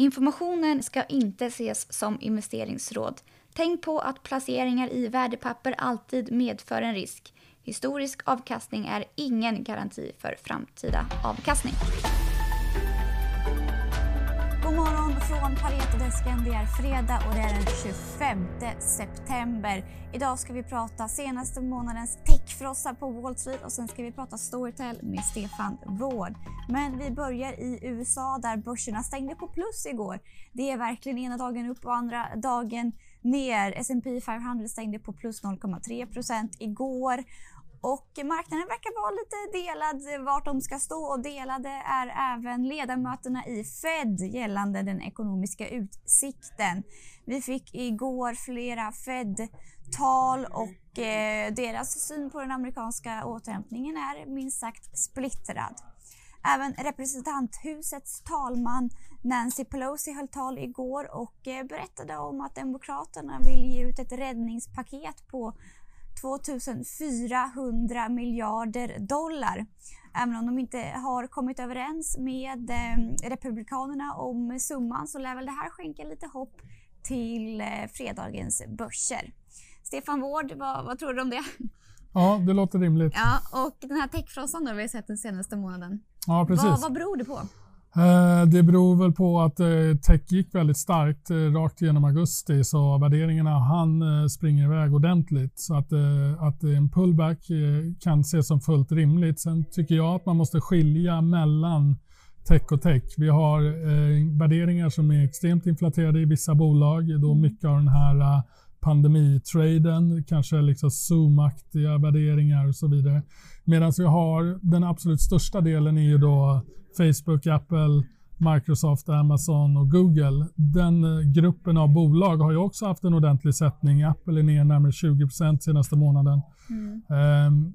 Informationen ska inte ses som investeringsråd. Tänk på att placeringar i värdepapper alltid medför en risk. Historisk avkastning är ingen garanti för framtida avkastning. Från Paretodesken. Det är fredag och det är den 25 september. Idag ska vi prata senaste månadens techfrossa på Wall Street och sen ska vi prata Storytel med Stefan Wård. Men vi börjar i USA där börserna stängde på plus igår. Det är verkligen ena dagen upp och andra dagen ner. S&P 500 stängde på plus 0,3 procent igår och marknaden verkar vara lite delad vart de ska stå och delade är även ledamöterna i Fed gällande den ekonomiska utsikten. Vi fick igår flera Fed-tal och eh, deras syn på den amerikanska återhämtningen är minst sagt splittrad. Även representanthusets talman Nancy Pelosi höll tal igår och eh, berättade om att Demokraterna vill ge ut ett räddningspaket på 2400 miljarder dollar. Även om de inte har kommit överens med eh, Republikanerna om summan så lär väl det här skänka lite hopp till eh, fredagens börser. Stefan Wård, vad, vad, tror du om det? Ja, det låter rimligt. Ja, och den här techfrossan vi har sett den senaste månaden. Ja, precis. Vad, vad beror det på? Eh, det beror väl på att eh, tech gick väldigt starkt eh, rakt genom augusti så värderingarna han springer iväg ordentligt. Så att, att en pullback kan ses som fullt rimligt. Sen tycker jag att man måste skilja mellan tech och tech. Vi har värderingar som är extremt inflaterade i vissa bolag. Då mycket av den här pandemitraden, kanske liksom Zoom-aktiga värderingar och så vidare. Medan vi har den absolut största delen är ju då Facebook, Apple, Microsoft, Amazon och Google. Den eh, gruppen av bolag har ju också haft en ordentlig sättning. Apple är ner närmare 20% senaste månaden. Mm. Um,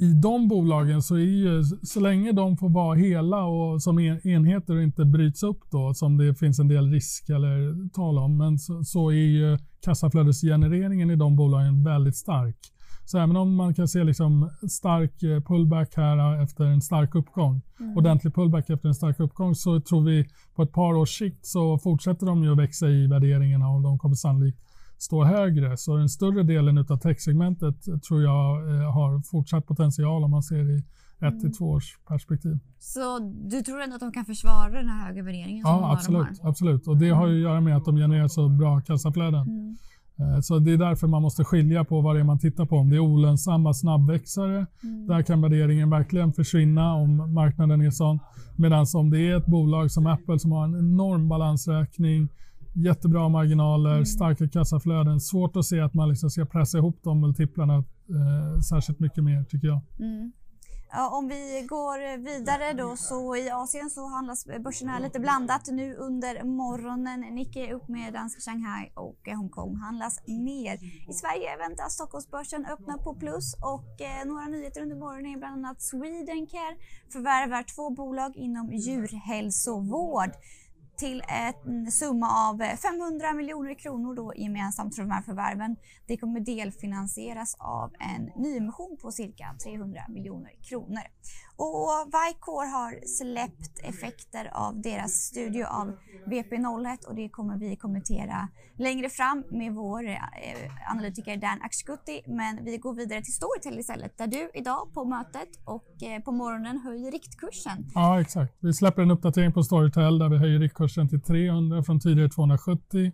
I de bolagen så är ju, så länge de får vara hela och som enheter och inte bryts upp då, som det finns en del risk eller tal om, men så, så är ju kassaflödesgenereringen i de bolagen väldigt stark. Så även om man kan se liksom stark eh, pullback här efter en stark uppgång, mm. ordentlig pullback efter en stark uppgång, så tror vi på ett par års sikt så fortsätter de ju att växa i värderingarna och de kommer sannolikt stå högre. Så den större delen av techsegmentet tror jag eh, har fortsatt potential om man ser i ett till mm. två års perspektiv. Så du tror ändå att de kan försvara den här höga värderingen? Ja, absolut, absolut. Och det har ju att göra med att de genererar så bra kassaflöden. Mm. Eh, så det är därför man måste skilja på vad det är man tittar på. Om det är olönsamma snabbväxare, mm. där kan värderingen verkligen försvinna om marknaden är sån. Medan om det är ett bolag som Apple som har en enorm balansräkning, jättebra marginaler, mm. starka kassaflöden. Svårt att se att man liksom ska pressa ihop de multiplarna eh, särskilt mycket mer tycker jag. Mm. Ja, om vi går vidare då så i Asien så handlas börserna lite blandat nu under morgonen. Nikkei upp medan Shanghai och Hongkong handlas ner. I Sverige väntas Stockholmsbörsen öppna på plus och eh, några nyheter under morgonen är bland annat Swedencare förvärvar två bolag inom djurhälsovård till en summa av eh, 500 miljoner kronor då gemensamt för de här förvärven. Det kommer delfinansieras av en nyemission på cirka 300 miljoner kronor. Och Vicor har släppt effekter av deras studie av VP01 och det kommer vi kommentera längre fram med vår eh, analytiker Dan Akshuti. Men vi går vidare till Storytel istället där du idag på mötet och eh, på morgonen höjer riktkursen. Ja, exakt. Vi släpper en uppdatering på Storytel där vi höjer riktkursen till 300 från tidigare 270.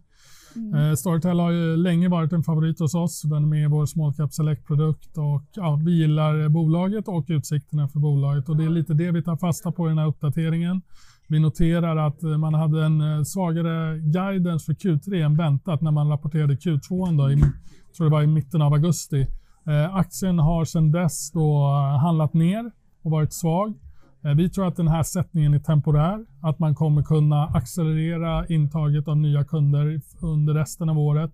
Mm. Eh, Storytel har ju länge varit en favorit hos oss. Den är med i vår Small Cap Select-produkt och ja, vi gillar bolaget och utsikterna för bolaget och det är lite det vi tar fasta på i den här uppdateringen. Vi noterar att eh, man hade en eh, svagare guidance för Q3 än väntat när man rapporterade Q2 då, i, tror det var i mitten av augusti. Eh, aktien har sedan dess då eh, handlat ner och varit svag. Eh, vi tror att den här sättningen är temporär, att man kommer kunna accelerera intaget av nya kunder under resten av året.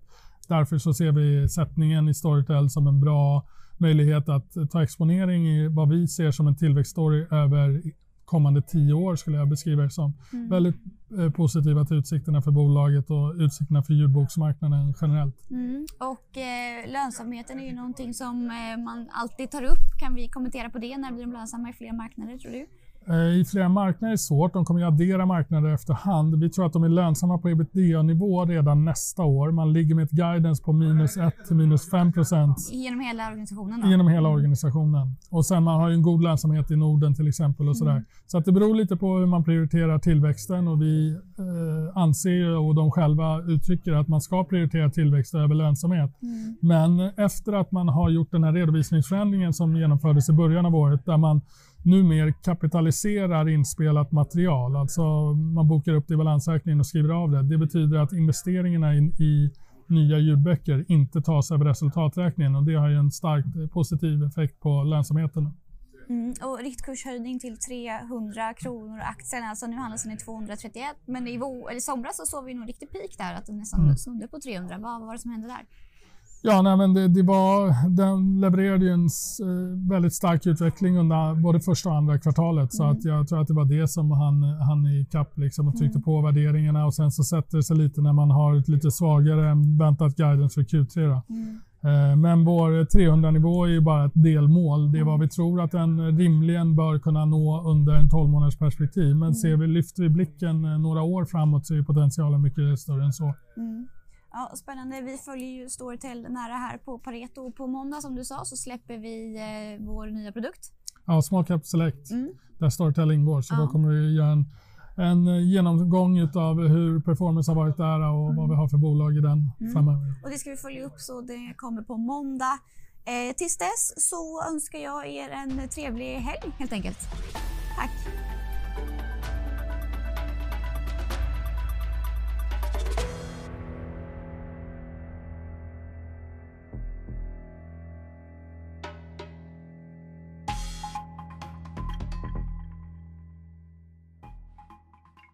Därför så ser vi sättningen i Storytel som en bra möjlighet att ta exponering i vad vi ser som en tillväxtstory över kommande tio år skulle jag beskriva det som. Mm. Väldigt eh, positiva till utsikterna för bolaget och utsikterna för ljudboksmarknaden generellt. Mm. Och eh, lönsamheten är ju någonting som eh, man alltid tar upp. Kan vi kommentera på det? När blir de lönsamma i fler marknader tror du? Eh, I flera marknader är det svårt. De kommer att addera marknader efterhand. Vi tror att de är lönsamma på ebitda-nivå redan nästa år. Man ligger med ett guidance på minus 1 till minus 5 procent. Genom hela organisationen? Då? Genom hela organisationen. Och sen man har ju en god lönsamhet i Norden till exempel. och sådär. Mm. Så att det beror lite på hur man prioriterar tillväxten och vi eh, anser och de själva uttrycker att man ska prioritera tillväxt över lönsamhet. Mm. Men efter att man har gjort den här redovisningsförändringen som genomfördes i början av året där man numera kapitaliserar inspelat material. Alltså man bokar upp det i balansräkningen och skriver av det. Det betyder att investeringarna i, i nya ljudböcker inte tas över resultaträkningen och det har ju en starkt positiv effekt på lönsamheten. Mm, och riktkurshöjning till 300 kronor aktien. Alltså nu handlas den i 231 men i, eller somras så såg vi nog riktig peak där att den nästan mm. snudde på 300. Vad var det som hände där? Ja, nej, men det, det, var, den levererade ju en uh, väldigt stark utveckling under både första och andra kvartalet. Så mm. att jag tror att det var det som han, han i kapp liksom och tryckte mm. på värderingarna och sen så sätter det sig lite när man har ett lite svagare än väntat guidance för Q3. Mm. Uh, men vår 300-nivå är ju bara ett delmål. Det är vad vi tror att den rimligen bör kunna nå under en 12 månaders perspektiv. Men mm. ser vi, lyfter vi blicken eh, några år framåt så är potentialen mycket större än så. Mm. Ja, spännande. Vi följer ju Storytel nära här på Pareto. På måndag som du sa så släpper vi eh, vår nya produkt. Ja, Small Cap Select mm. där Storytel ingår. Så ja. då kommer vi göra en, en eh, genomgång av hur performance har varit där och mm. vad vi har för bolag i den mm. framöver. Och det ska vi följa upp så det kommer på måndag. Eh, tills dess så önskar jag er en trevlig helg helt enkelt.